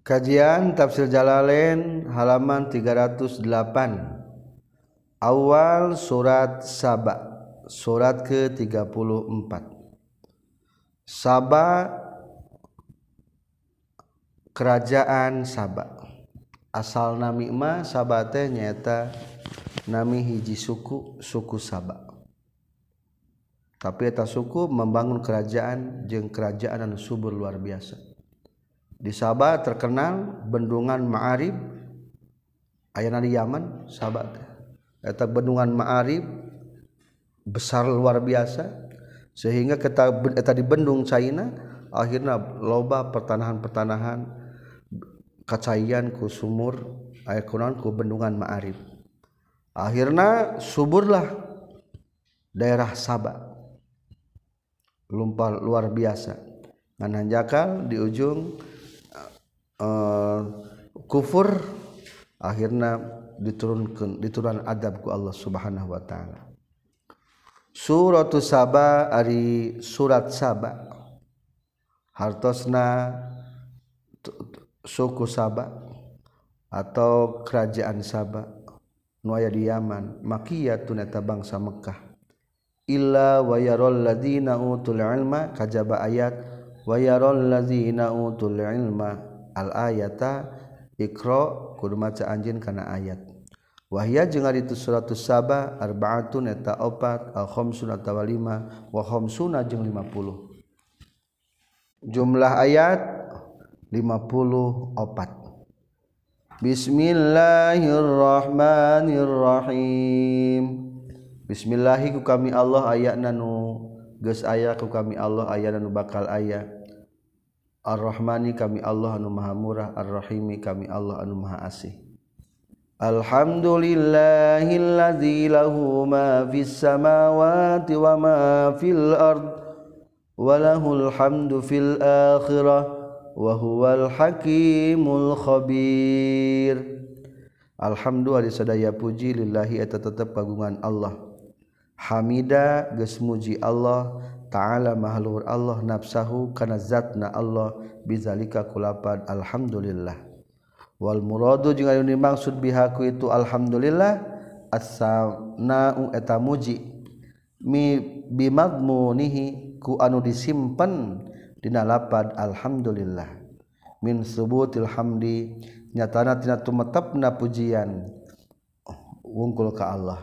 Kajian Tafsir Jalalain halaman 308 Awal surat Saba surat ke-34 Saba kerajaan Saba. Asal nami mah Saba teh nyata nami hiji suku suku Saba. Tapi eta suku membangun kerajaan jeung kerajaan anu subur luar biasa di Sabah terkenal bendungan Ma'arib. Ayana di Yaman Sabah eta bendungan Ma'arib besar luar biasa. Sehingga kita eta di bendung China akhirnya loba pertanahan-pertanahan kacayan ku sumur aya kunaon ku bendungan Ma'arib. Akhirnya suburlah daerah Sabah. Lumpar luar biasa. Ngananjakal di ujung Eh, kufur akhirnya diturunkan diturunan adabku Allah Subhanahu Wa Ta'ala. Surat Sabah Ari surat Sabah hartosna suku Sabah atau kerajaan Sabah nuaya di Yaman makia tuneta bangsa Mekah. Illa wa yarol ladina utul ilma kajaba ayat wa yarol ladina utul ilma al-ayata Iqro kudu maca anjin kana ayat. Wahya jeung ari itu suratus saba arbaatun eta opat al khamsun atawa lima wa khamsuna jeung 50 jumlah ayat 50 opat. Bismillahirrahmanirrahim. Bismillahi kami Allah ayat nanu geus aya ku kami Allah ayat nanu bakal ayat Ar-Rahmani kami Allah anu maha murah Ar-Rahimi kami Allah anu maha asih. Alhamdulillahilladzi lahu ma fis samawati wa ma fil ard wa lahul hamdu fil akhirah wa huwal hakimul khabir. Alhamdulillah ari sadaya puji lillahi eta tetep kagungan Allah. Hamida geus muji Allah ta'ala mahalur Allah nafsahu kana zatna Allah bizalika kulapan alhamdulillah. Wal muradu jeung anu dimaksud bihaku itu alhamdulillah as-sana'u eta muji. Mi bimadmunihi ku anu disimpen dina lapad alhamdulillah. Min subutil hamdi nyatana tina tumetepna pujian. Oh, wungkul ka Allah.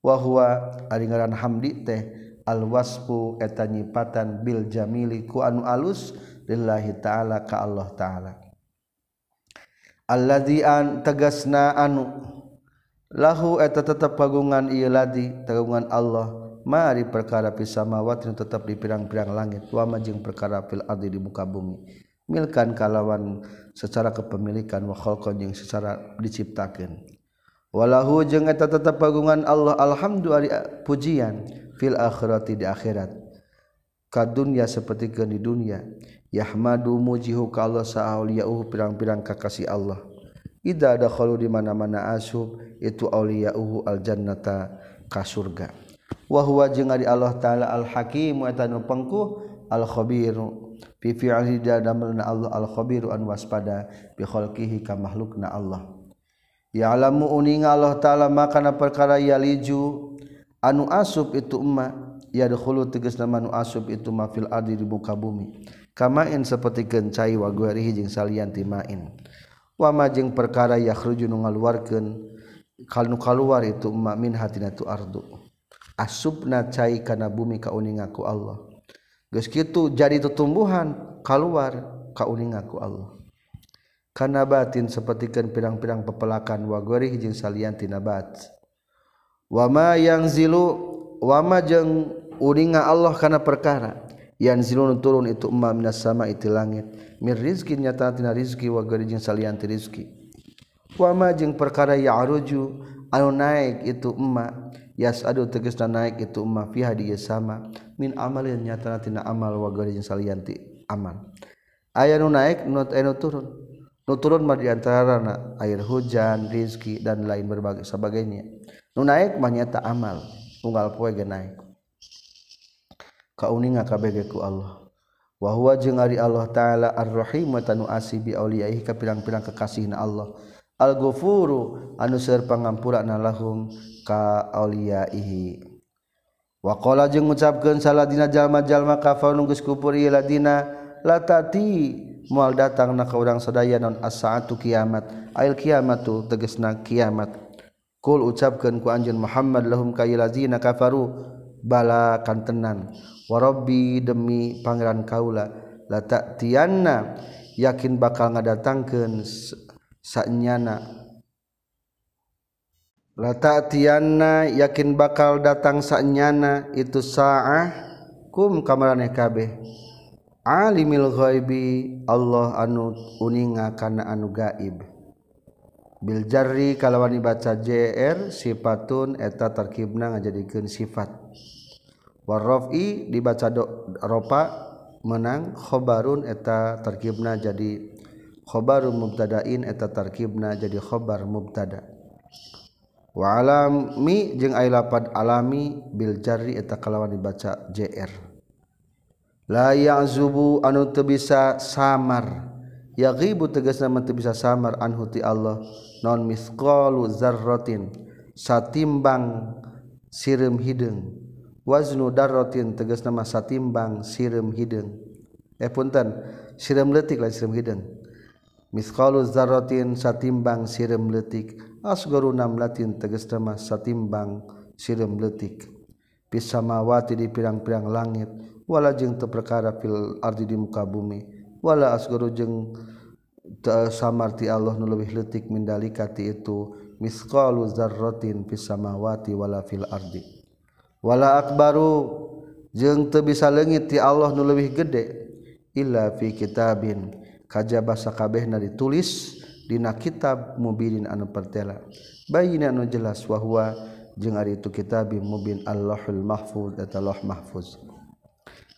Wa huwa ari ngaran hamdi teh alwaspu eta nyipatan bil jamili ku anu alus lillahi ta'ala ka Allah ta'ala. Alladzi an tegasna anu lahu eta tetap pagungan ieu ladi kagungan Allah mari perkara fis samawati tetap di pirang-pirang langit wa majing perkara fil ardi di muka bumi. Milkan kalawan secara kepemilikan wa khalqan jeung secara diciptakeun. walahu jeung eta tetap pagungan Allah alhamdulillah pujian fil akhirati di akhirat. Ka dunya seperti ke di dunia yahmadu mujihu ka Allah sa'auliyahu pirang-pirang kakasih Allah. Ida dakhalu di mana-mana asub itu auliyauhu al jannata ka surga. Wa huwa jeung ari Allah taala al hakim eta nu pengkuh al khabiru fi fi'li da Allah al khabiru an waspada bi khalqihi ka makhlukna Allah. ya'lamu uninga Allah taala makana perkara yaliju anu asub itu emma yadkhulu tegas nama anu asub itu ma fil ardi di muka bumi. Kamain seperti gencai wa guarihi jeung salian timain wa ma perkara yakhruju nu ngaluarkeun kalnu kaluar itu emma min hatina tu ardu. Asubna cai kana bumi ka uningaku Allah. Geus kitu jadi tutumbuhan kaluar ka uningaku Allah. kana batin sapertikeun pirang-pirang pepelakan wa ghairihi jeung salian tina bat. Wama yang zilu wama jeung uringa Allah kana perkara. Yang zilun turun itu emma minas sama itu langit. Mir rizki nyata tina rizki wa ghairihi jeung salian ti rizki. Wama jeung perkara ya aruju anu naik itu emma. Yas adu tegasna naik itu emma fi hadi sama. Min amalin nyata tina amal wa ghairihi jeung salian ti amal. Aya nu naik nu turun. nu turun mah antara air hujan rizki dan lain berbagai sebagainya. Nu naik mah nyata amal unggal poe ge naik kauninga kabeh ku Allah. Wa huwa jeung ari Allah taala ar-rahim tanu asibi auliyaihi ka pirang-pirang kekasihna Allah. Al-ghafuru anu seur pangampurana lahum ka auliyaihi Wa qala jeng ngucapkeun saladina jalma-jalma kafar nunggus kupur ladina latati moal datang na ka urang sadaya non as-saatu kiamat. Ail kiamatu tegasna kiamat. Kul ucapkeun ku anjeun Muhammad lahum ka ladina kafaru. Bala kantenan warobi demi Pangeran Kaula. Latak Tiana yakin bakal ngadatangkan saknyana latak Tiana yakin bakal datang saknyana itu sah kum kamareh kabeh Alimilhoibi Allah anu uninga kana anu gaib. Biljari kalawani baca JR sifatun eta terkibna ngajadikeun sifat. Warrofi dibaca do, ropa menang khobarun eta terkibna jadi khobarun mubtadain eta terkibna jadi khobar mubtada' wa alami jeung ai lapad alami bil jarri eta kalawan dibaca jr la zubu anu te bisa samar. Yaghibu tegas nama te bisa samar anhu ti Allah. Non misqalu zarrotin satimbang sirim hidung waznu darrotin tegas nama satimbang sirim hidung eh punten sirim letik lah sirim hidung misqalu zarrotin satimbang sirim letik asgaru namlatin tegas nama satimbang sirim letik pisamawati di pirang-pirang langit. wala jeung teu perkara fil ardi di muka bumi. Wala asguru jeung samarti Allah nu leuwih leutik mindalika ti itu misqalu zarratin fis samawati wala fil ardi. Wala akbaru jeung teu bisa leungit ti Allah nu leuwih gede illa fi kitabin. Kajaba sakabehna ditulis dina kitab mubinin anu pertela. Bayina anu jelas wahwa jeung ari itu kitabim mubin Allahul mahfuz eta Allah mahfuz.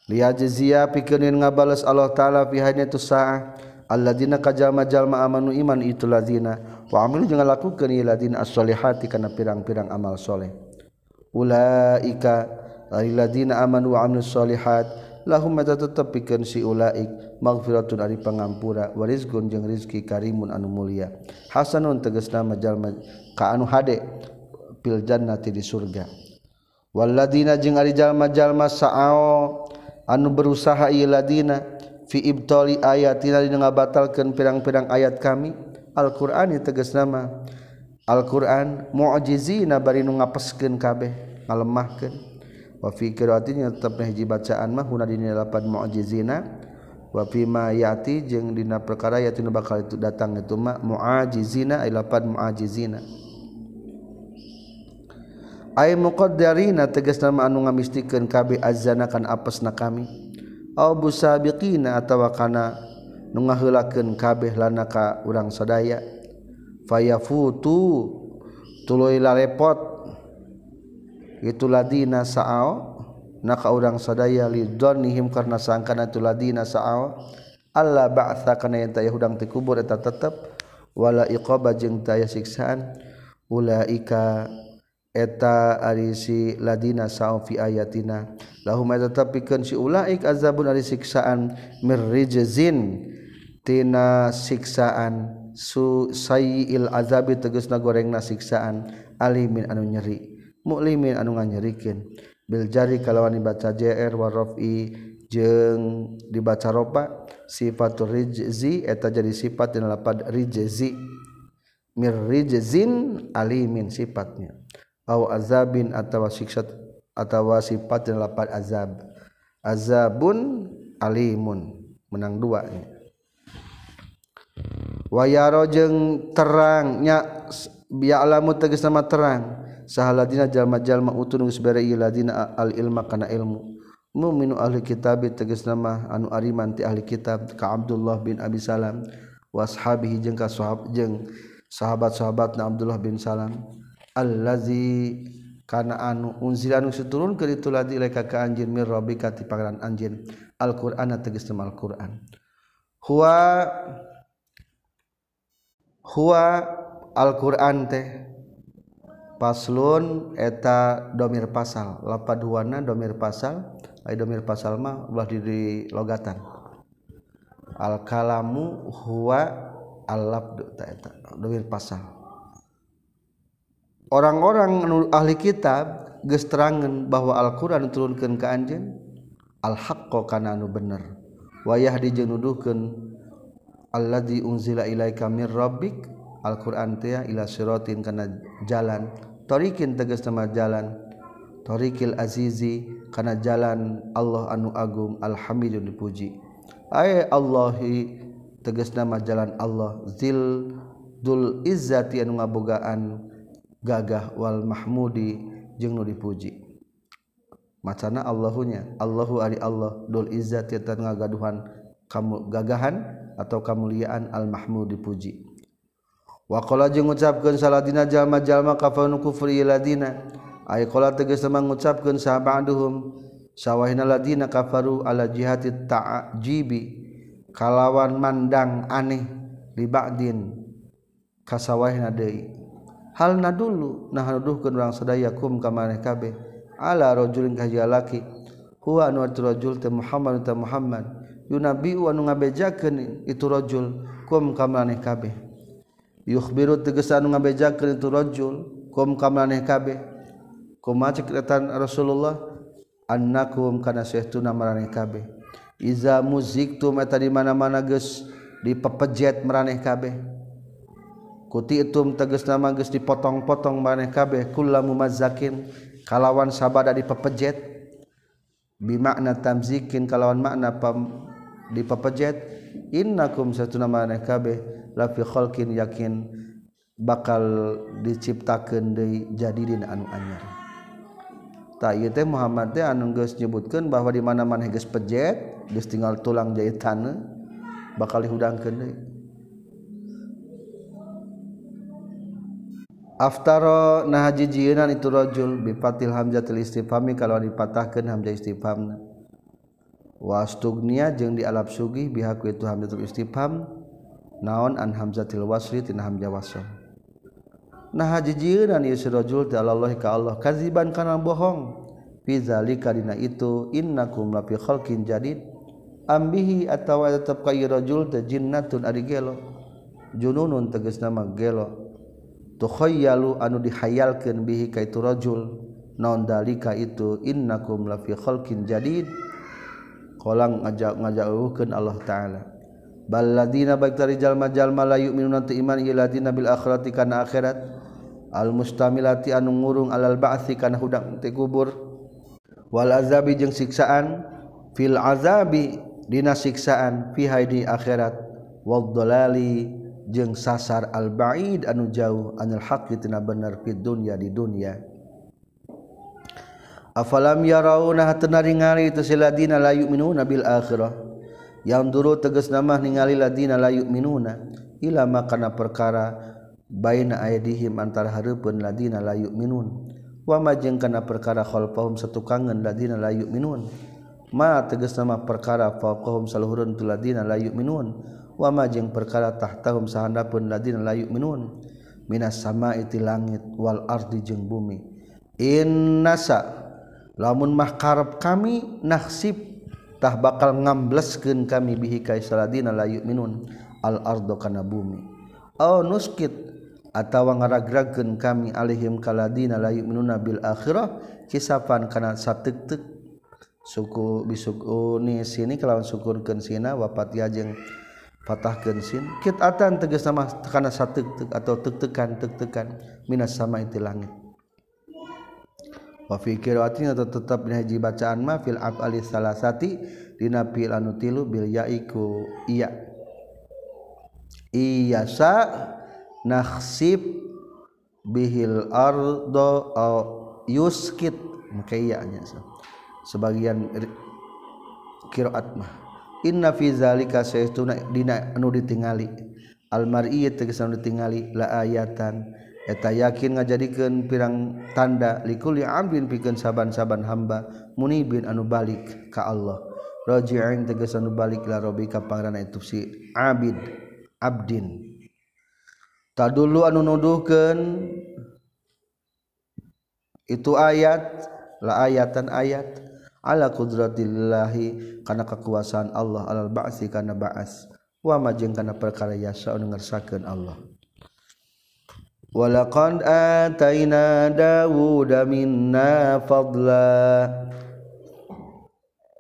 liyajziya jezia pikeun ngabales Allah taala fi tu saah. Alladzina kajama jalma amanu iman itu ladzina wa amilu jeung lakukeun ieu ladzina as-solihati kana pirang-pirang amal soleh. Ulaika ari ladzina amanu wa amilus solihat. Lahum mata tetep pikeun si ulaik. Maghfiratun ari pangampura wa rizqun jeung rizki karimun anu mulia. Hasanun tegasna majalma ka anu hade. Fil jannati di surga. Walladzina jeung ari jalma-jalma sa'ao anu berusaha ladina ayatina dina ngabatalkeun pirang-pirang ayat kami. Alquran tegas nama. Alquran mujizina bari nu ngapeskeun kabeh ngalemahkeun. Wa fi wafikiratinya tetap hiji bacaan mah huna dina lapan mujizina. Wa fima yati jeung dina perkara yatin bakal itu datang itu mah muajizina ay lapan muajizina ay muqaddarina tegas nama anu ngamistikeun kabe azana kan apesna kami. Au busabiqina atawa kana nu ngaheulakeun kabeh lana ka urang sadaya. Fayafutu tuluy larepot itu ladina na naka urang sadaya lidonnihim karena sangkana itu ladina saao. Allah ba'tha kana yang yahudang hudang tikubur eta tetep. Wala iqaba jeung tayah siksaan. Ulaika eta arisi ladina saum fi ayatina. Lahum tetap pikeun si ulaik azabun ari siksaan mirrijzin tina siksaan su sayiil azabi tegasna gorengna siksaan. Alimin anu nyeri. Muklimin anu nganyerikeun bil jari kalawan dibaca jr wa rafi jeung dibaca ropa sifatur rijzi eta jadi sifat dina lapad rijzi. Mirrijzin alimin sifatnya. au azabin atawa siksa atawa sifat dan lapat azab. Azabun alimun. Menang dua nya wayaro jeung terangnya bi'alamu tegas nama terang. Sahaladina jalma-jalma utun sebarai ladina al ilma kana ilmu. Muminu ahli kitab tegas nama anu ariman ti ahli kitab ka Abdullah bin Abi Salam. Washabihi jeung ka sahab jeung sahabat-sahabatna Abdullah bin Salam. allazi kana anu unzila nu suturun ke itu ladi ilaika ka anjeun mir rabbika ti pangeran anjeun alqur'ana tegasna alquran. Huwa huwa alquran teh paslun eta domir pasal. Lapad huwana domir pasal ai domir pasal mah ulah di logatan. Al kalamu huwa al labdu ta eta domir pasal. orang-orang menurut ahli kitab gesterangan bahwa Alquran turunkan ke anjing al-haqqo kana anu bener. Wayah dijenuduhkeun alladzi unzila ilaika mir rabbik Alquran teh ila siratin kana jalan tariqin tegas nama jalan tariqil azizi kana jalan Allah anu agung alhamidun dipuji. Ay Allahi tegas nama jalan Allah zil dul izzati anu ngabogaan gagah wal mahmudi jeung nu dipuji. Macana Allahunya Allahu ari Allah dul izzati tan ngagaduhan kamu gagahan atau kemuliaan al mahmud dipuji. Wa qala jeung ngucapkeun saladina jalma-jalma kafanu kufri ladina. Ay qala tegas mengucapkeun sahabaduhum sawahina ladina kafaru ala jihati ta'jibi kalawan mandang aneh di ba'din kasawahina deui. Hal na dulu nah nuduhkeun urang sadaya kum ka maneh kabeh. Ala rajulin kahiji lalaki huwa anu rajul teh Muhammad teh Muhammad. Yunabi anu ngabejakeun itu rajul kum ka maneh kabeh. Yukhbiru tegesan anu ngabejakeun itu rajul kum ka maneh kabeh. Kumaha cek Rasulullah annakum kana sahtuna maraneh kabeh. Iza muziktum eta di mana-mana geus dipepejet meraneh kabeh Kuti itum teges nama geus dipotong-potong maneh kabeh kullamu mumazzakin kalawan sabada dipepejet. Bimakna tamzikin kalawan makna pam dipepejet. Innakum satuna maneh kabeh la fi khalqin yakin bakal diciptakeun deui jadidin anu anyar. Ta ieu teh Muhammad teh anu geus nyebutkeun bahwa di mana maneh geus pejet geus tinggal tulang jahitan bakal dihudangkeun deui. aftaro nah haji jienan itu bipatil bifatil hamzatil istifami kalau dipatahkan hamzah istifamna. wastugnia jeung di alap sugi bihaku itu hamzatul istifam naon an hamzatil wasri tina hamzah wasl nah haji jienan ieu si Allah ka Allah kaziban kana bohong. Fizalika itu innakum lafi khalqin jadid. Ambihi atawa tetep ka rajul teh jinnatun ari gelo. Jununun tegas nama gelo. tukhayyalu anu dihayalkeun bihi ka itu rajul. Naon dalika itu? Innakum lafi khalqin jadid. Kolang ngajak ngajauhkeun Allah taala. Bal ladina baik dari jalma-jalma la yu'minuna tu iman ila dina bil akhirati kana akhirat. Al mustamilati anu ngurung alal ba'thi kana hudang ti kubur. Wal azabi jeung siksaan. Fil azabi dina siksaan fi haidi akhirat. Wad dalali jeung sasar al-baid anu jauh anil haqqi tina bener fid dunya di dunya. Afalam yarawna hatna ningali itu siladina la yu'minuna bil akhirah. Yang duru tegas nama ningali ladina la yu'minuna ila makana perkara baina aydihim antara hareupeun ladina la yu'minun. Wa ma jeung kana perkara khalfahum satukangan ladina la yu'minun. Ma tegas nama perkara faqahum saluhurun tu ladina la yu'minun. wama jeung perkara tahtahum sahanda pun ladin layu minun minas sama iti langit wal ardi jeung bumi. Innasa lamun mah karep kami naksib tah bakal ngambleskeun kami bihi ka saladina la minun al ardo kana bumi. Aw nuskit atawa ngaragragkeun kami alihim kaladina la minuna bil akhirah kisafan kana sateuk suku bisukuni oh, sini kalawan syukurkeun sina wapat yajeng patahkeun sin. Kitatan tegas sama karena satu atau tek-tekan tek-tekan. Minas sama itu langit. Wa fi qiraatin atau tetap haji bacaan ma fil afali salasati dina fil anu tilu bil yaiku iya. Iyasa nakhsib bihil ardo au yuskit. Maka iya sebagian kiraat mah Inna fizalika saytuna dina anu ditingali. Almar'i tegas anu ditingali la ayatan. Eta yakin ngajadikeun pirang tanda likuli amrin pikeun saban-saban hamba munibin anu balik ka Allah. Raji'in tegas anu balik la rabbika ka pangarana itu si abid abdin. Tadulu anu nuduhkeun itu ayat la ayatan ayat. ala kudratillahi kana kekuasaan Allah alal ba'si kana ba'as. Wa majeng kana perkara yasa ngersakeun Allah. Walaqad ataina dawuda minna fadla.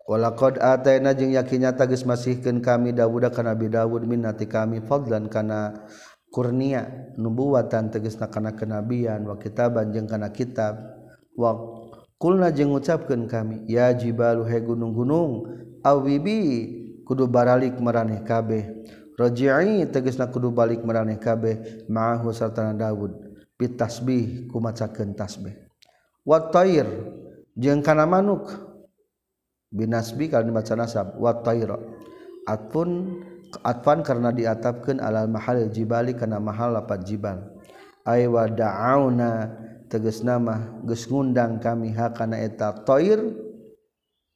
Walaqad ataina jeung yakin nyata geus masihkeun kami dawuda kana bi dawud minna ti kami fadlan kana kurnia nubuwatan tegesna kana kenabian wa kitaban jeung kana kitab. Wa Kulna jeung ngucapkan kami ya jibalu he gunung-gunung awibi kudu baralik meraneh kabeh. Raji'i tegesna kudu balik meraneh kabeh ma'ahu sartana Daud bitasbih kumacakeun tasbih. Wa tayr jeung kana manuk? Binasbi kalau dibaca nasab. Wa tayra atfun atfan karena diatapkeun alal mahal jibali kana mahal lapat jibal. Ay wa da'auna teges nama gesundang kami hakana eta toir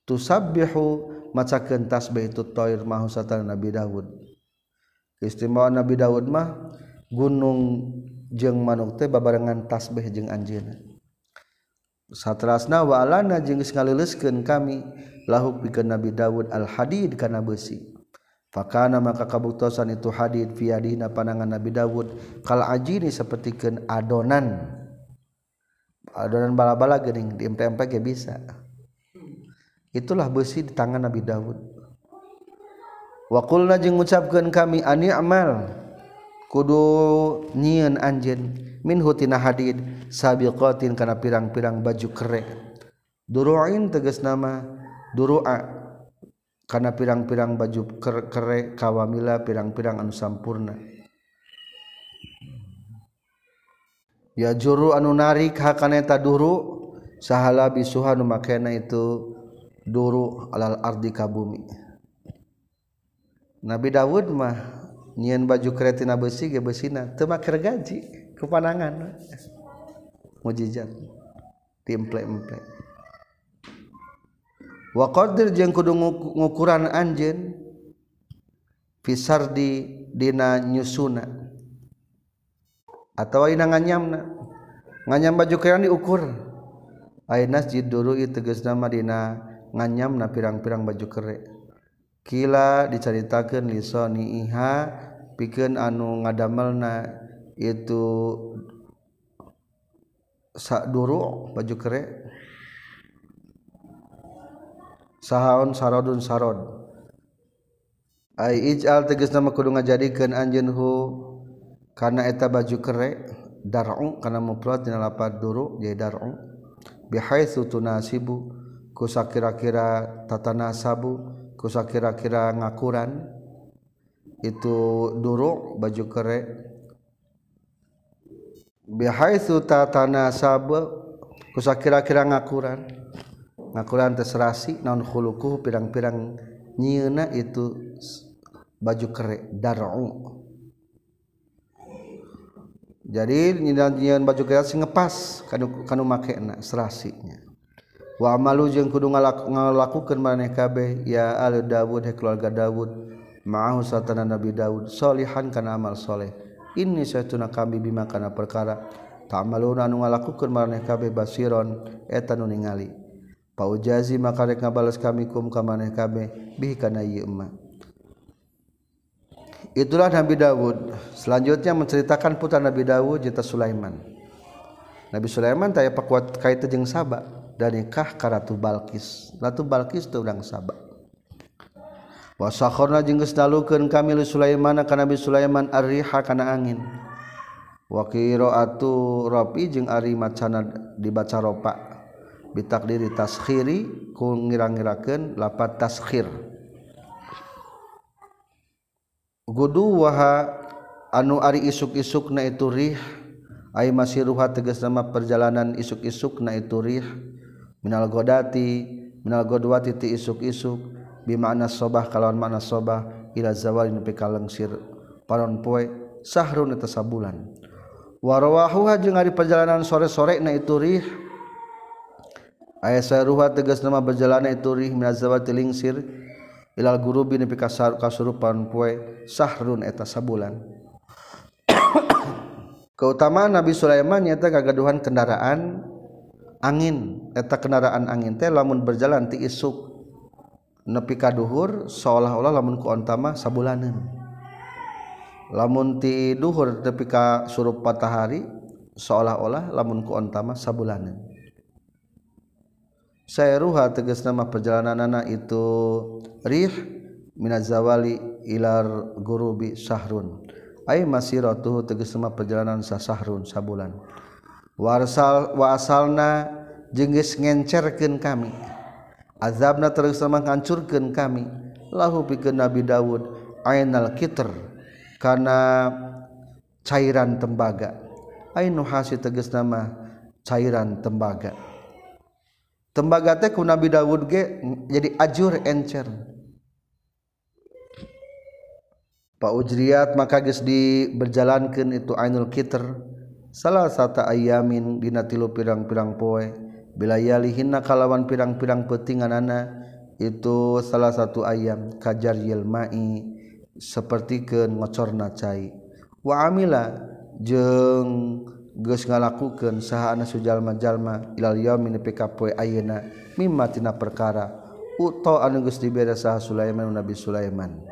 tusabbihu maca kentas be itu toir mahu satan Nabi Dawud keistimewaan Nabi Dawud mah gunung jeng manuk teh babarengan tasbih jeng anjeunna satrasna walana jeung geus ngalileuskeun kami lahuk pikeun Nabi Daud al hadid kana besi Fakana maka kabuktosan itu hadid fi panangan Nabi Daud kal ajini sapertikeun adonan. adonan bala-bala gering diempe-empe ge bisa. Itulah besi di tangan Nabi Daud waqulna jeung ngucapkeun kami ani amal? Kudu nyieun anjeun. Min hutina hadid sabiqatin kana pirang-pirang baju kere. Duruin tegas nama durua kana pirang-pirang baju kere kawamila pirang-pirang anu sampurna. ya juru anu narik hakaneta duru sahala bisuhan makena itu duru alal ardi kabumi Nabi Dawud mah nyian baju kretina besi ge besina teu make gaji kepanangan mujizat timple-emple wa qadir jeung kudu ngukuran anjeun fisardi dina nyusuna. atau nganyam nganyam baju kean diukur. Ay nasjid dulu teges nama Dina nganyam na pirang-pirang baju kere. Kila diceritakan lisoni Iha piken anu ngadamelna itu sak dulu baju kere. Sahaun sarodun sarod. Ai ijal teges nama kudu anjeun hu. Karena eta baju kerek dar'u karena mufrad dina lapad duru jadi dar'u. Bihaitsu tunasibu kusa kira-kira tatanasabu kusa kira-kira ngakuran. Itu duru baju kerek bihaitsu tatanasabu kusa kira-kira ngakuran. Ngakuran terserasi naon khuluquh pirang-pirang nyieuna itu baju kerek dar'u jadi nyian baju gelas sing ngepas. Kanu kanu makena serasinya. Wa amalu jeung kudu ngalakukeun maneh kabeh. Ya al Dawud keluarga Dawud. Ma'ahu satana Nabi Dawud. Solihan kana amal soleh. Ini saytuna kami bima kana perkara. Ta'maluna anu ngalakukeun maneh kabeh basiron. Eta nu ningali. Paujazi maka rek ngabales kami kum ka maneh kabeh. Bihi kana ieu itulah Nabi Dawud. Selanjutnya menceritakan putra Nabi Dawud jeta Sulaiman. Nabi Sulaiman taya pakuat kaitu jeung Saba dan nikah ka Ratu Balkis. Ratu Balkis itu urang Saba wa dalukeun kami li Sulaiman ka Nabi Sulaiman ar-riha kana angin. Wa qiraatu rapi jeung ari macana dibaca ropa bitakdiri taskhiri ku ngira-ngirakeun lapat taskhir Gudu waha anu ari isuk-isukna itu rih ay masiruha tegas nama perjalanan isuk-isukna itu rih. Minal godati minal godwati ti isuk-isuk bimana sobah kalawan mana sobah ila zawal nepi ka lengsir paron poe sahrun eta sabulan. Warawahuha jeung ari perjalanan sore-sore na itu rih. Aya saruha tegas nama perjalanan itu rih minal zawal ti lengsir ilal guru bin pikasar kasurupan poe sahrun eta sabulan. Keutamaan Nabi Sulaiman nyata kagaduhan kendaraan angin. Eta kendaraan angin teh lamun berjalan ti isuk nepi ka duhur seolah-olah lamun ku ontama sabulanan lamun ti duhur nepi ka surup matahari seolah-olah lamun ku ontama sabulanan saya ruha tegas nama perjalanan anak itu. Rih minazawali ilar gurubi sahrun. Ay masiratuhu tegas nama perjalanan sa sahrun sabulan. Warsal wa asalna jenggis ngencerkeun kami. Azabna terus sama ngancurkeun kami. Lahu pikeun nabi daud ainal kiter karena cairan tembaga. Ainu hasi tegas nama cairan tembaga. tembaga teh ku Nabi Dawud ge jadi ajur encer. Pak Ujriyat maka geus di berjalankeun itu Ainul Kitr salah satu ayamin dina tilu pirang-pirang poe. Bilayalihinna kalawan pirang-pirang petinganana itu salah satu ayam kajar yelmai seperti ke ngocorna cai. Wa amila jeung geus ngalakukeun sahaana sujalma-jalma ilal yaumi nepi ka poe ayeuna mimma tina perkara uto anu geus dibere saha Sulaiman Nabi Sulaiman.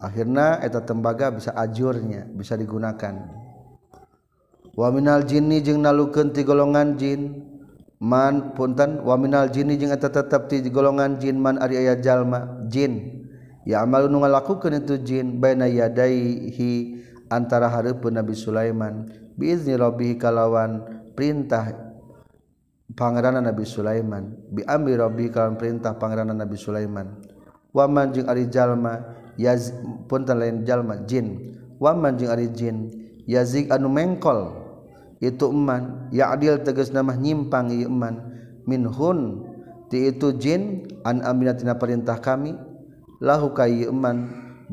Akhirna eta tembaga bisa ajurnya bisa digunakan. Wa minal jinni jeung nalukeun ti golongan jin man punten wa minal jinni jeung eta tetep ti golongan jin man ari aya jalma jin. Ya amalu nu ngalakukeun itu jin baina yadaihi antara hareupeun Nabi Sulaiman biizni rabbih kalawan perintah pangerana Nabi Sulaiman. Bi amri kalawan perintah pangerana Nabi Sulaiman. Waman jeung ari jalma yaz punten lain jalma jin. Waman jeung ari jin yazik anu mengkol. Itu eman ya adil tegas nama nyimpang ieu eman. Minhun ti itu jin an aminatina perintah kami. Lahu kai iman eman.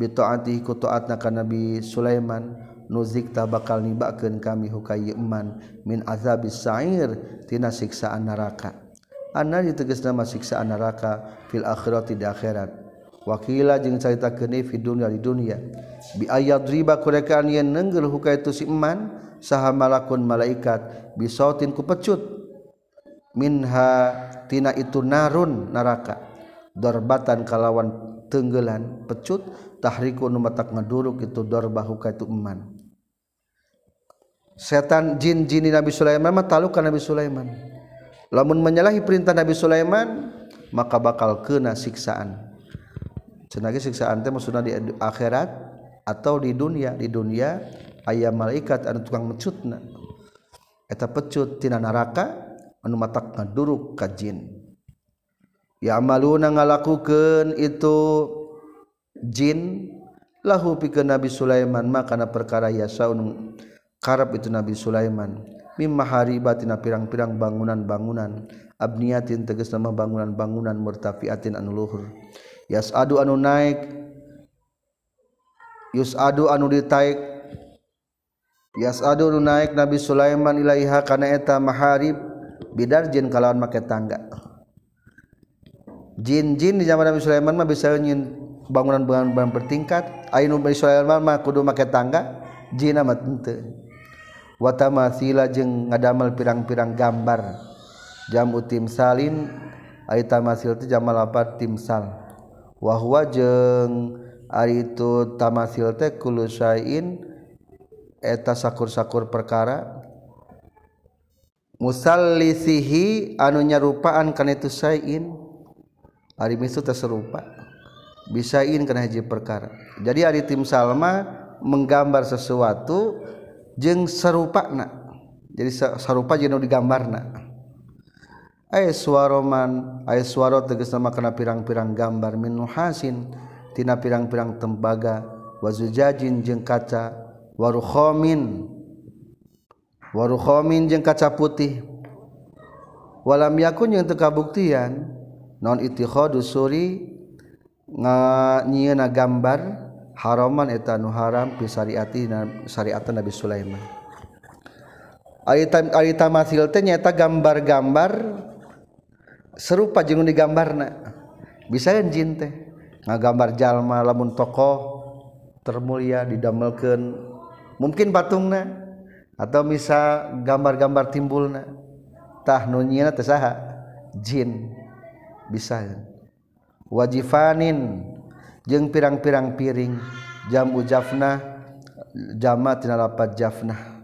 Taati ku taatna ka nabi Sulaiman nuzik ta bakal nibakeun kami hukai iman min azabis sa'ir tina siksaan neraka. Anna ditegas nama siksaan neraka fil akhirati di akhirat. Wakila jeung caritakeun fi dunya di dunya bi ayat riba kurekaan yen nenggel hukai tu si iman saha malakun malaikat bisautin ku pecut minha tina itu narun neraka. Dorbatan kalawan tenggelan pecut tahriku nu matak ngaduruk itu dorbahu ka itu eman. Setan jin jini Nabi Sulaiman mah talukan Nabi Sulaiman. Lamun menyalahi perintah Nabi Sulaiman maka bakal kena siksaan. Cenah siksaan teh maksudna di akhirat atau di dunia? Di dunia ayam malaikat anu tukang mencutna eta pecut tina neraka anu matak ngaduruk ka jin. ya maluna ngalakukan itu jin lahu pikeun Nabi Sulaiman makana perkara yasaun karep itu Nabi Sulaiman. Mimma haribatina pirang-pirang bangunan-bangunan abniyatin tegas nama bangunan-bangunan murtafiatin anu luhur. Yasadu anu naik yusadu anu ditaik. Yasadu anu naik Nabi Sulaiman ilaiha kana eta maharib bidarjin kalawan make tangga. jin-jin di zaman Nabi Sulaiman mah bisa nyin bangunan-bangunan bertingkat. Ayo Nabi Sulaiman mah kudu make tangga jin mah teu watamatsila jeung ngadamel pirang-pirang gambar. Jamu timsalin ari tamasil teh jamal lapat timsal wa huwa jeung ari itu tamasil teh kullu syai'in eta sakur-sakur perkara. Musallisihi anu nyarupaan kana itu sain ari misu terserupa. Bisain kana hiji perkara. Jadi ari tim salma menggambar sesuatu jeung serupana jadi sarupa jeung digambarna. Ay suaroman ay suaro tegas nama kana pirang-pirang gambar min hasin tina pirang-pirang tembaga wazujajin jeung kaca warukhomin warukhomin jeung kaca putih. Walam yakun yang tekabuktian non ittikhadu suri nyieuna gambar haraman eta nu haram fi syariati syariatan Nabi Sulaiman. Ari ari tamasil teh nyaeta gambar-gambar serupa jeung digambarna. Bisa jin teh. Ngagambar jalma lamun tokoh termulia didamelkeun. Mungkin patungna atau bisa gambar-gambar timbulna. Tah nu nyieuna teh saha? Jin. bisa wajifanin. Jeung pirang-pirang piring. Jambu jafnah jama tina lapat jafnah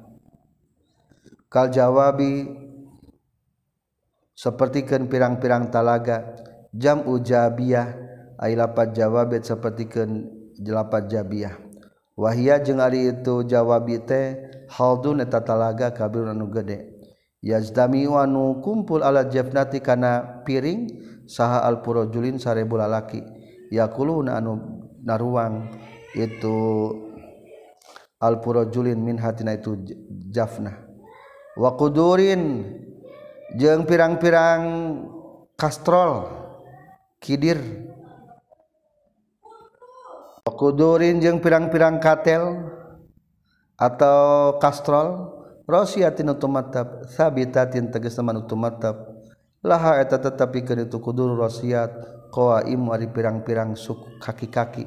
kal jawabi sapertikeun pirang-pirang talaga. Jam ujabiyah. Ay lapat jawabet sapertikeun lapat jabiyah. Wahia jeung ari itu jawabi teh haldun eta talaga kabir anu gede. Yazdami anu kumpul ala jafnati kana piring saha alpurojulin sarebu lalaki. Yakuluna anu naruang itu alpurojulin min hatina itu jafna. Wa kudurin jeung pirang-pirang kastrol kidir. Wa kudurin jeung pirang-pirang katel atau kastrol rosiatin utumatab sabitatin tegas teman utumatab laha eta tetapi keur itu kudu wasiat qawaim ari pirang-pirang suku kaki-kaki.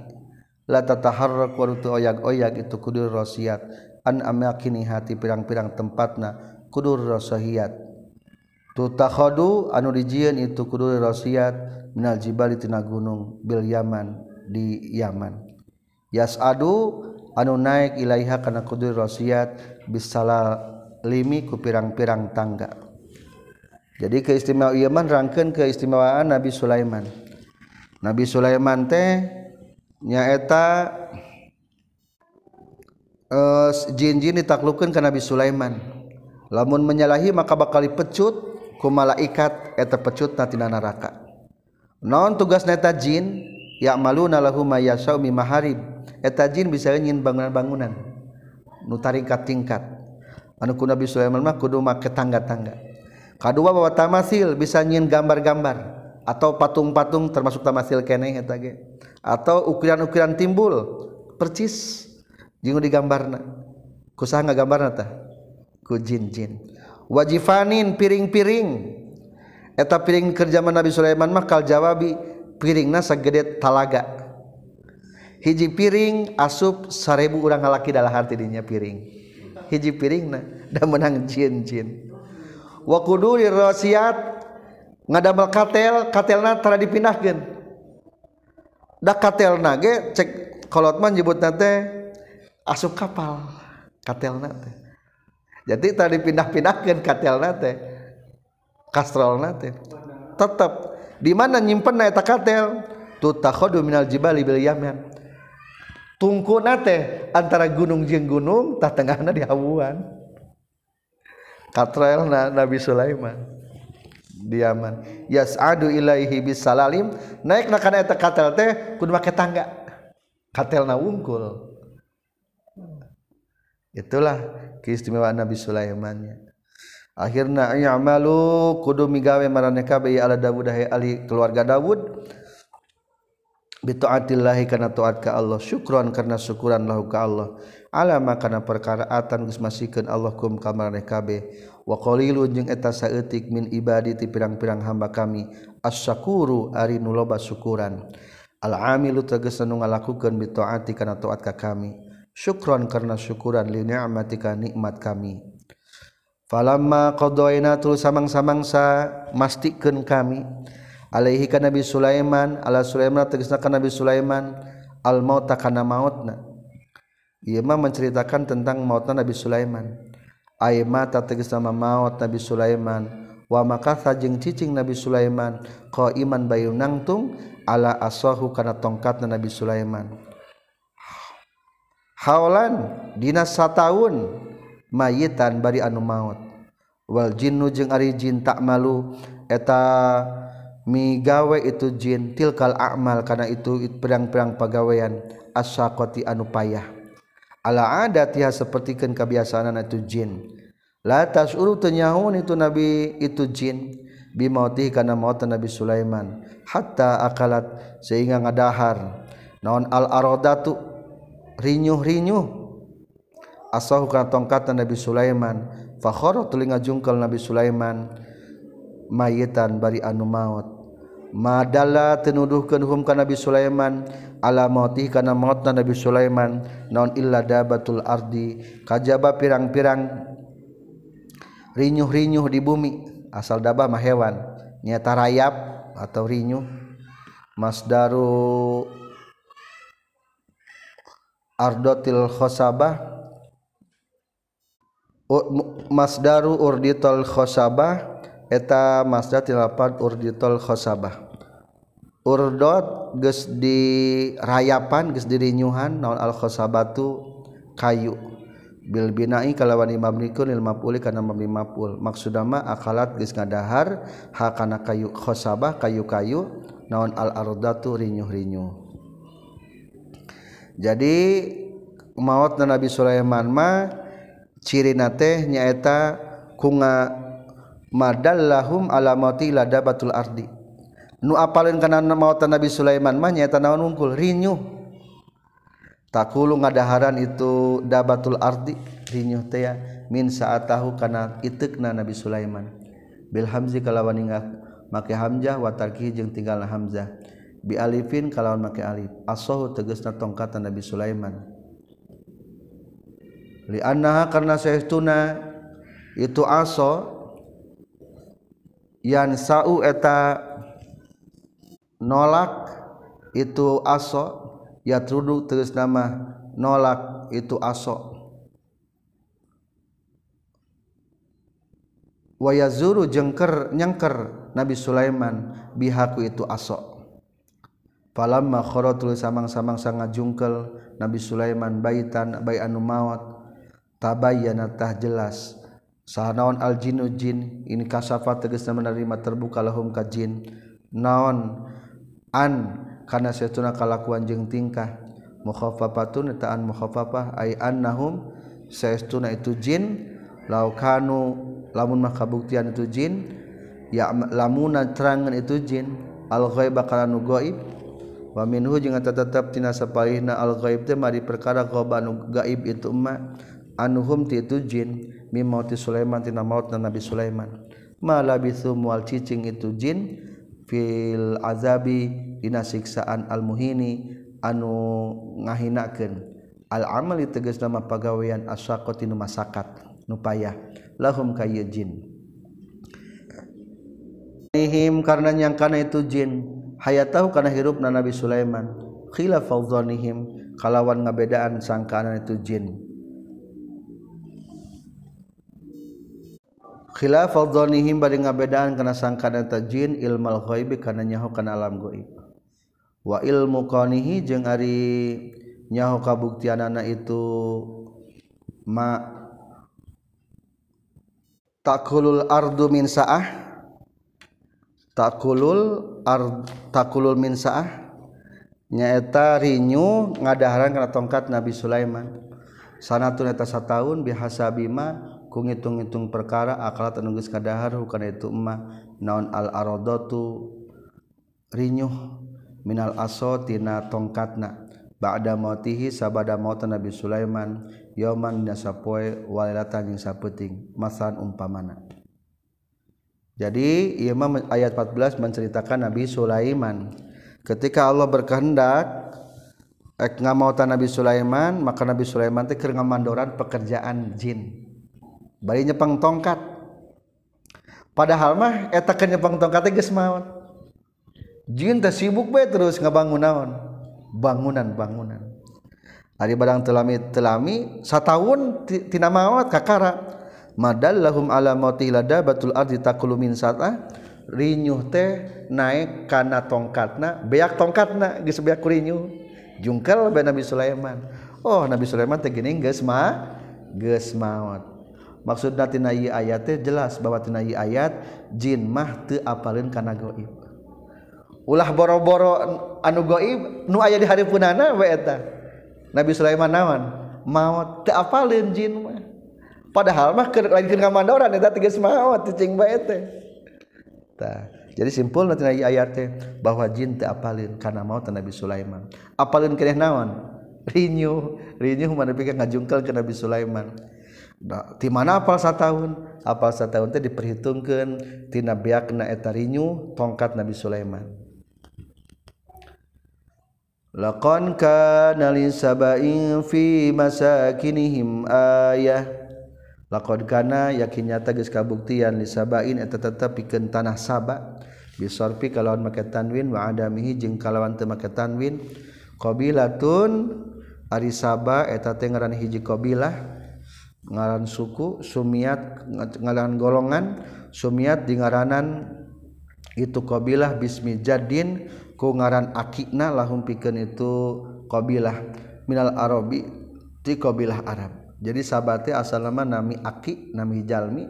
La tataharrak wa rutu oyag-oyag itu kudu wasiat an amakini hati pirang-pirang tempatna kudu wasiat tu takhadu anu dijieun itu kudu wasiat minal jibali tina gunung bil yaman di Yaman. Yasadu anu naik ilaiha kana kudu wasiat bisalal limi ku pirang-pirang tangga. jadi keistimewaan ieu rangkeun keistimewaan Nabi Sulaiman. Nabi Sulaiman teh nyaeta uh, eh, jin-jin ditaklukkan ke Nabi Sulaiman. Lamun menyalahi maka bakal dipecut ku malaikat eta pecut natina neraka non tugas neta jin ya maluna lahum yasau mimaharib eta jin bisa nyin bangunan-bangunan nu tingkat-tingkat anu ku Nabi Sulaiman mah kudu make tangga-tangga. Kadua bawa tamasil bisa nyin gambar-gambar. Atau patung-patung termasuk tamasil keneh eta ge. Atau ukiran-ukiran timbul percis. Jeung digambarna. Ku saha ngagambarna tah? Ku jin-jin. Wajifanin piring-piring. Eta piring kerja Nabi Sulaiman mah kal jawabi piringna sagede talaga. Hiji piring asup sarebu urang ngalaki dalah harti dinya piring. Hiji piringna da menang jin-jin wakudu dirosiat ngadamel katel katelna tara dipindahkan dak katel nage cek kolotman nyebut nate asup kapal katel nate jadi tadi pindah-pindahkan katel nate kastrol nate tetap di mana nyimpen eta katel? Tu takhodu minal jibali bil yaman. Tungku nate antara gunung jeung gunung tah tengahna di hawan katrail na Nabi Sulaiman. Diaman yas'adu ilaihi bisalalim. Naik na kana eta katel teh kudu make tangga. Katelna wungkul. Itulah keistimewaan Nabi Sulaiman. Akhirna ya'malu kudu migawe marane kabeh ala Dawud ahli keluarga Dawud. bitaatillahi kana taat ka Allah syukron karena syukuran lahu ka Allah. Alama kana perkaraatan geus masikeun Allah kum ka maraneh kabeh. Wa qalilun jeung eta saeutik min ibadi ti pirang-pirang hamba kami asyakuru ari nu loba syukuran. Al amilu tegas anu ngalakukeun bitaati kana taat ka kami. Syukron karena syukuran li ni'mati ka nikmat kami. Falamma qadaina tul samang-samangsa mastikeun kami. Alaihi ka Nabi Sulaiman ala Sulaiman tegasna ka Nabi Sulaiman al mauta kana mautna. Ieu mah menceritakan tentang mautna Nabi Sulaiman. Ay mata tegasna maut Nabi Sulaiman. Wa makatha jeung cicing Nabi Sulaiman qaiman bayu nangtung ala asahu kana tongkatna Nabi Sulaiman. Haolan dina sataun mayitan bari anu maut. Wal jinnu jeung ari jin tak malu eta migawe itu jin tilkal amal karena itu pedang-pedang pagawean asakoti anu payah. Ala adat ya sepertikan kebiasaan itu jin. Latas urutenyaun itu nabi itu jin. Bimauti karena mautan nabi Sulaiman. Hatta akalat sehingga ngadahar. Naon al arodatu rinyuh rinyuh asahu kana tongkatan Nabi Sulaiman. Fakhara telinga jungkal Nabi Sulaiman. Mayitan bari anu maut. Madalla tenuduhkeun hum ka Nabi Sulaiman. Ala mauti kana mautna Nabi Sulaiman. Naon illa dabatul ardi. Kajaba pirang-pirang rinyuh-rinyuh di bumi. Asal daba mah hewan. Nyata rayap atau rinyu masdaru ardotil khosabah. Masdaru urditol khosabah eta masdar tilapad urditol khosabah. Urdot geus dirayapan geus dirinyuhan naon al khosabatu kayu. Bil binai kalawan imamnikun lil maf'uli kana mabni maf'ul. Maksudna ma akalat geus ngadahar ha kana kayu khosabah kayu-kayu naon al ardatu rinyuh-rinyuh. Jadi maut na Nabi Sulaiman ma ciri nate nyaeta kunga madallahum ala mauti ladabatul ardi. Nu apalin kana maut Nabi Sulaiman mah nyaeta naon unggul rinyuh. Takulu ngadaharan itu dabatul ardi. Rinyuh teh min saat tahu kana itekna Nabi Sulaiman. Bil hamzi kalawan make hamzah wa tarkihi jeung tinggalna hamzah. Bi alifin kalawan make alif. Asahu tegasna tongkatan Nabi Sulaiman. Li annaha karna saestuna itu aso yan sau eta nolak itu aso ya trudu terus nama nolak itu aso. Wayazuru jengker nyengker Nabi Sulaiman bihaku itu aso. Falamma kharatul samang-samang sangat jungkel Nabi Sulaiman baitan bai anu maut tabayyana tah jelas. sah aljinu jin in kasafa tegesna menerima terbuka lahum ka jin. Naon an kana setuna kalakuan jeung tingkah? Mukhaffafatun ta'an mukhaffafah ay annahum saestuna itu jin. Law kanu lamun mah kabuktian itu jin ya lamuna terangan itu jin. Al ghaiba kana nu gaib wa minhu jeung tetep tina sapaihna al ghaib teh mari perkara ghaib anu gaib itu ma anuhum ti itu jin. mim mauti Sulaiman tina maut na Nabi Sulaiman. Ma labithu mual cicing itu jin fil azabi dina siksaan al muhini anu ngahinakeun. Al amali tegas nama pagawean asyaqati nu masakat nu payah. Lahum kayeu jin. Ihim karena nyangkana itu jin. Hayatahu kana hirupna Nabi Sulaiman. Khilafadh dhannihim kalawan ngabedaan sangkaan itu jin. khilafadzonihim bari ngabedaan kana sangkaan eta jin ilmal ghaibi kana nyaho kana alam gaib wa ilmu qanihi jeung ari nyaho kabuktianana itu ma takulul ardu min saah takulul ard takulul min saah nyaeta rinyu ngadaharan kana tongkat Nabi Sulaiman. Sanatun eta sataun bihasabi ma bihasabima ngitung-itung perkara akal tenunggus kadahar bukan itu emma naon al-aradatu rinyuh. Minal asotina tongkatna. Ba'da mautihi sabada maut Nabi Sulaiman. Yauman nasapoe walilatan yang sapeting. Masan umpamana. Jadi ia ayat 14 menceritakan Nabi Sulaiman. Ketika Allah berkehendak ek ngamautan Nabi Sulaiman maka Nabi Sulaiman teh keur ngamandoran pekerjaan jin bari nyepang tongkat. Padahal mah eta ke nyepang tongkat geus maot jin teh sibuk bae terus ngabangun naon? Bangunan bangunan ari barang telami telami sataun tina maot kakara. Madallahum ala lada batul ardi takulu min sata. Rinyuh teh naik kana tongkatna beak tongkatna geus beak rinyuh. Jungkel bae Nabi Sulaiman. Oh Nabi Sulaiman teh geuning geus ma geus maot maksud natinai ayat jelas bahwa tinai ayat jin mah teu apalin kana gaib ulah boro-boro anu gaib nu aya di hari punana we eta. Nabi Sulaiman naon? Maot teu apalin jin mah. Padahal mah keur lain keur ngamandoran eta tiga maot cicing bae teh tah jadi simpul nanti ayat ayatnya bahwa jin teu apalin karena mau Nabi Sulaiman. Apalin kena naon? Rinyu rinyu mana pikir ngajungkel ke Nabi Sulaiman. di mana apal tahun? Apal tahun teh diperhitungkan tina biakna etarinyu tongkat Nabi Sulaiman. Laqan kana lisabain fi masakinihim ayah. Laqad kana yakin nyata geus kabuktian lisabain eta tetep pikeun tanah Saba. Bisarfi kalawan make tanwin wa adamihi jeung kalawan teu make tanwin. Qabilatun ari Saba eta teh ngaran hiji qabilah. Ngaran suku sumiat ngalan golongan sumiat di ngaranan itu qbilah bismi jadin ku ngaran akikna lahum piken itu qbilah minal Arabi di qbilah Arab. Jadi sabate asal nama nami aki nami jalmi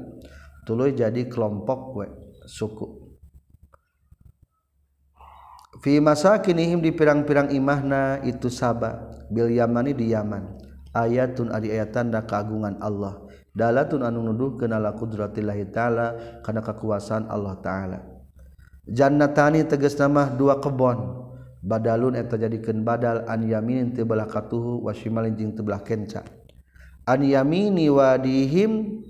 tuluy jadi kelompok we suku. Fi masakinihim di pirang-pirang imahna itu sabah bil yamani di yaman ayatun ari ayat tanda keagungan Allah. Dalatun anu nuduh kenala qudratillahi ta'ala karena kekuasaan Allah ta'ala. Jannatani tegas nama dua kebon. Badalun eta jadikeun badal an yaminin tebelah katuhu wa shimalin jeung tebelah kenca. An yamini wadihim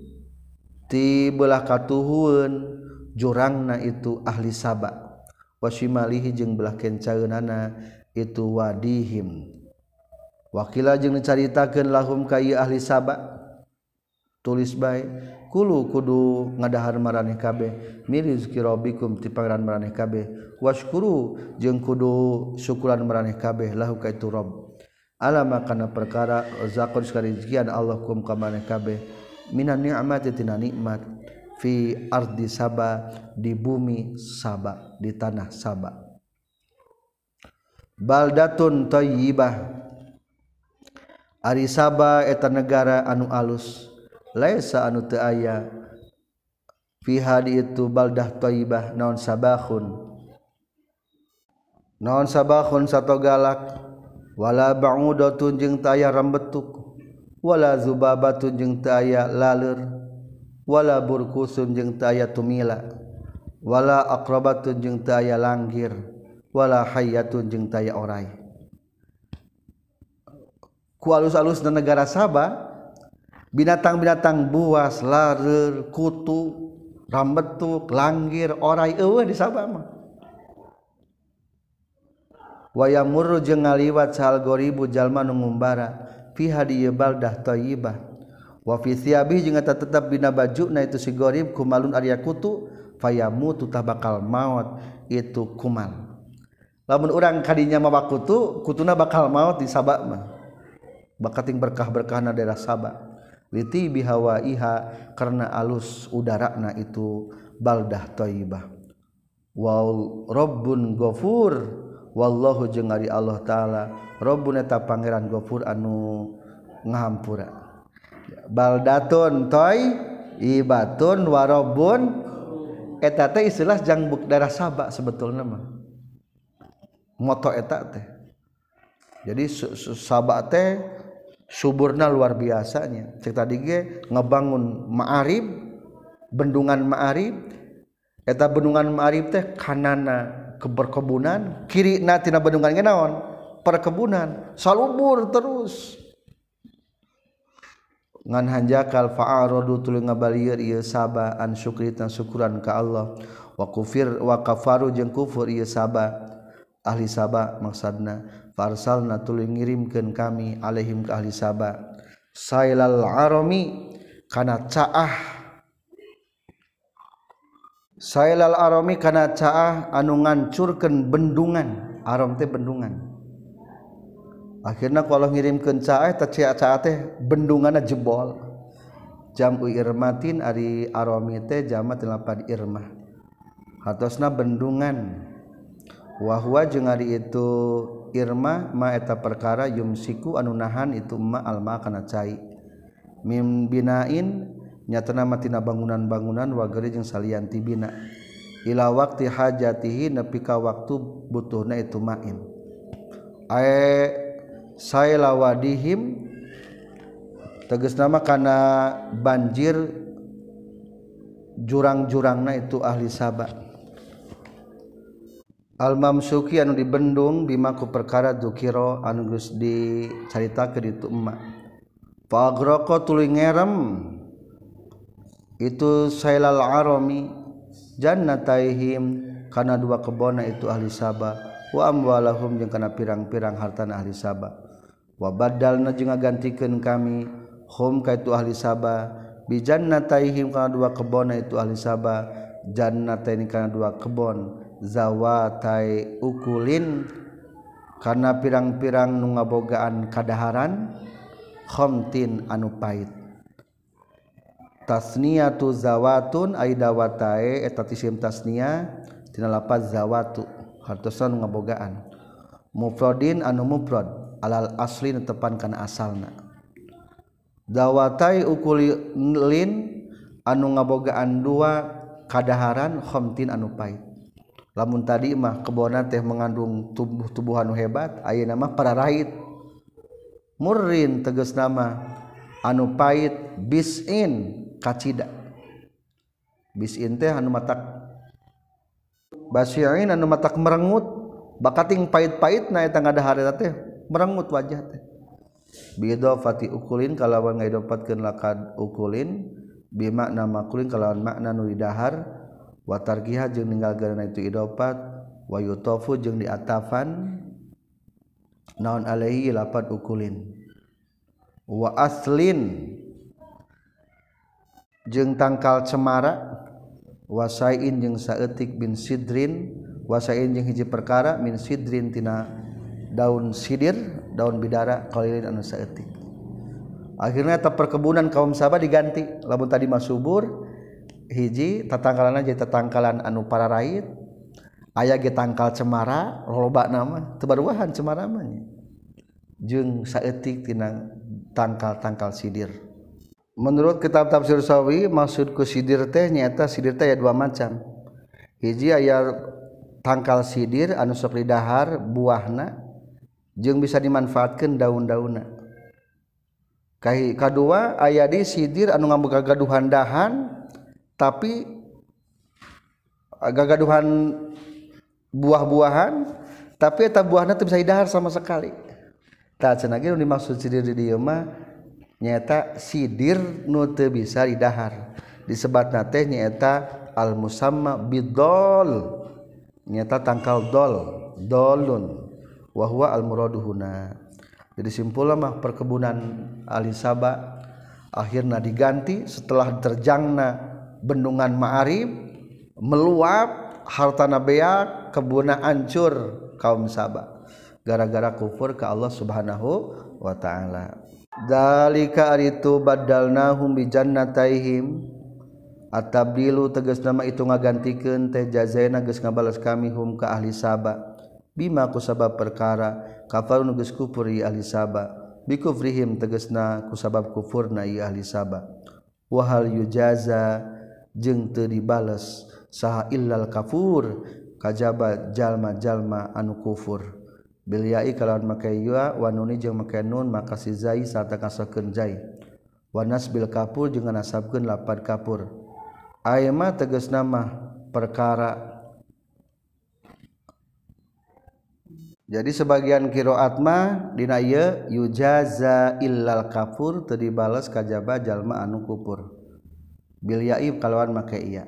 tibelah katuhun jurangna itu ahli sabak wa shimalihi jeung belah kencaeunana itu wadihim. wakila jeung dicaritakeun lahum ka ieu ahli Saba. Tulis bae kulu kudu ngadahar maraneh kabeh. Mirizki rabbikum ti pangeran maraneh kabeh. Washkuru jeung kudu syukuran maraneh kabeh lahu ka itu rabb. Alama kana perkara zakon sakarijian Allah kum ka maraneh kabeh. Minan ni'mat tina nikmat fi ardi Saba di bumi Saba di tanah Saba. Baldatun thayyibah Ari Saba eta negara anu alus. Laisa anu teu aya. Fiha itu baldah thayyibah naon sabahun. Naon sabahun sato galak. Wala ba'udatun jeung taya rambetuk. Wala zubabatun jeung taya lalur wala burkusun jeung taya tumila. Wala aqrabatun jeung taya langgir. Wala hayatun jeung taya aya orai. kualus-alus dan negara Sabah binatang-binatang buas larer kutu rambetuk langgir orai eueuh di Sabah mah. Waya murru ngaliwat sal goribu jalma nu ngumbara fi hadiye baldah thayyibah wa fi thiabi jeung eta tetep dina bajuna itu si gorib kumalun arya kutu fayamutu tutah bakal maot itu kumal. Lamun urang kadinya mah kutu kutuna bakal maot di Sabah mah. bakating berkah-berkahna daerah Sabah. Liti bihawa iha karena alus udarana itu baldah toibah. Wal robbun gofur wallahu jeung ari Allah taala. Robbun eta pangeran gofur anu ngahampura. Baldatun toy ibatun warobun eta teh istilah jangbuk darah sabak sebetulnya mah. Moto eta teh. Jadi sabak teh suburna luar biasanya. Cerita dige ngebangun ma'arib bendungan ma'arib. Eta bendungan ma'arib teh kanana keberkebunan kiri na tina bendungan naon? Perkebunan. Salubur terus. Ngan hanjakal fa'arodu tuluy ngabalieur ieu saba an syukri tan syukuran ka Allah. Wa kufir wa kafaru jeung kufur ieu saba. Ahli saba maksudna farsal na tuluy ngirimkeun kami alaihim ka ahli Saba. Sailal arami kana caah. Sailal arami kana caah anu ngancurkeun bendungan. Aram teh bendungan. Akhirnya kalau ngirimkeun caah teh caah teh bendunganna jebol. Jamu irmatin ari arami teh jama lapan irmah hatosna bendungan. Wahwa jeung ari itu Irma maeta perkara yumsiku anunahan itu ma alma kana cai. Mimbinain nyatana matina bangunan-bangunan wageri jeung salian tibina ila waktu hajatihi nepi ka waktu butuhna itu main. Ae sailawadihim tegas nama kana banjir jurang-jurangna itu ahli sabah Almam Suki anu dibendung bimaku perkara dukiro anu geus dicaritakeun itu emak. Pagroko tuli ngerem itu Sailal Arami jannataihim kana dua kebona itu ahli Sabah wa amwalahum jeung kana pirang-pirang hartana ahli Sabah. Wa badalna jeung ngagantikeun kami hum ka itu ahli Sabah bi jannataihim kana dua kebona itu ahli Sabah jannataini kana dua kebon zawatai ukulin karena pirang-pirang nu ngabogaan kadaharan khomtin anu pait tasniyatu zawatun aidawatae eta tisim tasniya tina lapaz zawatu hartosan ngabogaan. Mufradin anu mufrad alal aslin tepan kana asalna. Zawatai ukulin anu ngabogaan dua kadaharan khomtin anu pait lamun tadi mah kebona teh mengandung tubuh-tubuhan hebat aya nama para raid murrin teges nama anu pait bisin kacida. Bisin teh anu matak basirin anu matak merengut. Bakating pait-pait na eta ngadahareta teh merengut wajah teh. Bidofati ukulin kalawan ngaidopatkeun lakad ukulin bimakna makulin kalawan makna nu didahar. Watargiha jeung ninggalkeun itu idopat. Wa yutofu jeung diatafan. Naon alaihi lapat ukulin. Wa aslin jeung tangkal cemara. Wasain jeung saeutik bin sidrin. Wasain jeung hiji perkara min sidrin tina daun sidir daun bidara qalilin anu saeutik. Akhirnya ta perkebunan kaum sahabat diganti. Lamun tadi masubur hiji tatangkalan aja tatangkalan anu para raid ayah ge tangkal cemara loba nama tebaruahan cemara namanya jeung saeutik tina tangkal-tangkal sidir. Menurut kitab tafsir sawi maksud ku sidir teh nyata sidir teh ya dua macam. Hiji aya tangkal sidir anu sok dahar buahna jeung bisa dimanfaatkan daun-dauna kadua aya di sidir anu ngaboga gaduhan dahan tapi gagaduhan buah-buahan tapi eta buahna teu bisa didahar sama sekali. Tah cenah ge dimaksud sidir di dieu mah nyaeta sidir nu teu bisa didahar. Disebatna teh nyaeta al musamma bidol nyaeta tangkal dol dolun. Wa huwa al muraduhuna jadi simpulna mah perkebunan ahli Sabah akhirnya diganti setelah terjangna bendungan ma'arib meluap hartana beak kebuna ancur kaum sabah gara-gara kufur ke Allah Subhanahu wa taala. Dalika aritu badalnahum bi jannataihim. Atabdilu tegas nama itu ngagantikeun teh jazaina geus ngabalas kami hum ka ahli sabah bima ku sabab perkara kafarun geus kufur ahli sabah bikufrihim tegasna ku sabab kufurna ahli sabah wahal yujaza jeung teu dibales saha illal kafur kajaba jalma-jalma anu kufur. Bil ya'i kalawan make ya wa nuni jeung make nun maka si zai sarta kasakeun zai. Wa nasbil kafur jeung nasabkeun lapan kafur. Aema tegas nama perkara. Jadi sebagian kiroat ma dina ieu yujaza illal kafur teu dibales kajaba jalma anu kufur. bil yaib kalawan make iya.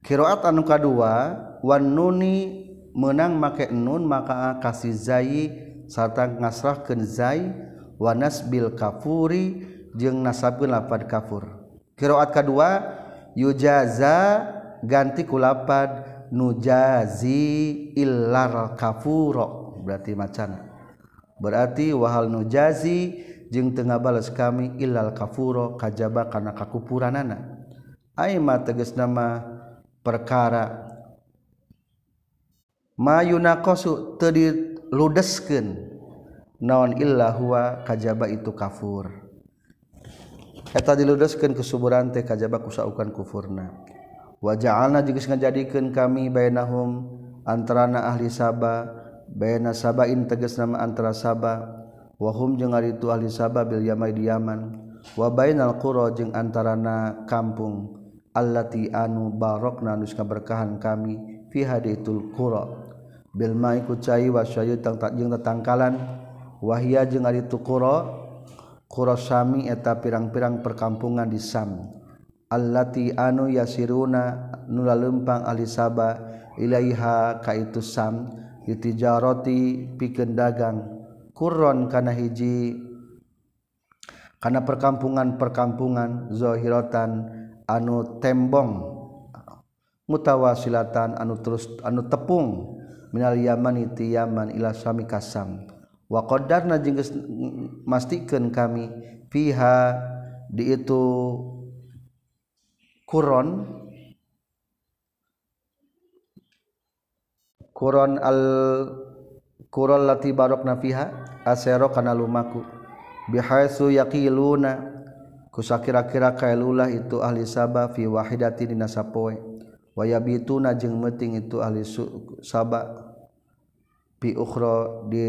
Qiraat anu kadua wan nuni menang make nun maka kasih zai sarta ngasrahkeun zai wa nasbil kafuri jeung nasabkeun lafad kafur. Qiraat kadua yujaza ganti ku lafad nujazi illar kafuro. Berarti macana. Berarti wahal nujazi jeung tengah ngabales kami ilal kafuro kajaba kana kakupuranana. Aima tegas nama perkara. Mayuna kosu tadi ludeskeun naon illa huwa kajaba itu kafur. Eta diludeskeun kesuburan teh kajaba kusaukan kufurna. Wa ja'alna jeung ngajadikeun kami bainahum antarana ahli Saba baina sabain tegas nama antara Saba wahum jeung ari itu ahli Sabah bil Yamai di Yaman. Wa bainal qura jeung antarana kampung allati anu barokna nu berkahan kami fi haditul qura. Bil mai ku cai wa syayut tang jeung tatangkalan. Wahia jeung ari qura qura sami eta pirang-pirang perkampungan di Sam. Allati anu yasiruna nula lempang ahli Saba ilaiha ka itu Sam ditijaroti pikeun dagang. Kurron kana hiji karena perkampungan perkampungan zohirotan anu tembong mutawasilatan anu terus anu tepung minal yaman itu yaman ila sami kasam. Wa qadarna jeung mastikeun kami fiha di itu kuron kuron al kuron lati barokna fiha asero kana lumaku. Bihaisu yaqiluna kusakira-kira kailulah itu ahli Sabah fi wahidati dina sapoe. Wayabituna jeung meting itu ahli Sabah. Pi ukhra di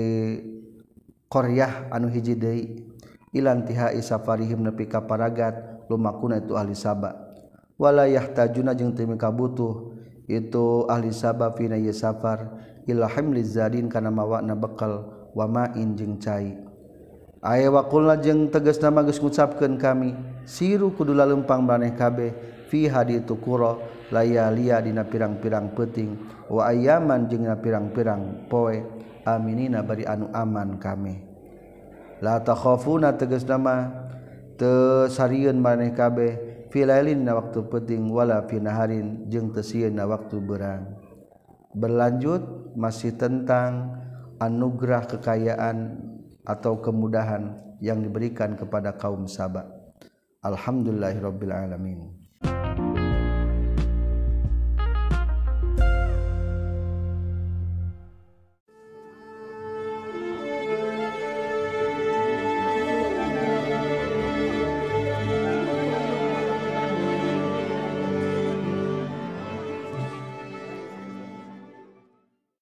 qaryah anu hiji deui. Ilantiha isafarihim nepi ka paragat lumakuna itu ahli Sabah. Wala yahtajuna jeung teu kabutuh itu ahli Sabah fi safar. Ila hamli zadin kana mawa na bekal. wama injeng cai. Aya wakulna jeung teges nama geus ngucapkeun kami siru kudula lempang maneh kabeh fi hadi qura layalia dina pirang-pirang peting wa ayaman jeung na pirang-pirang poe. Aminina bari anu aman kami. La takhafuna teges nama tesarieun maneh kabeh filailin na waktu peting wala finaharin jeung tesieun na waktu berang berlanjut masih tentang anugerah kekayaan atau kemudahan yang diberikan kepada kaum Sabah Alhamdulillahirabbil alamin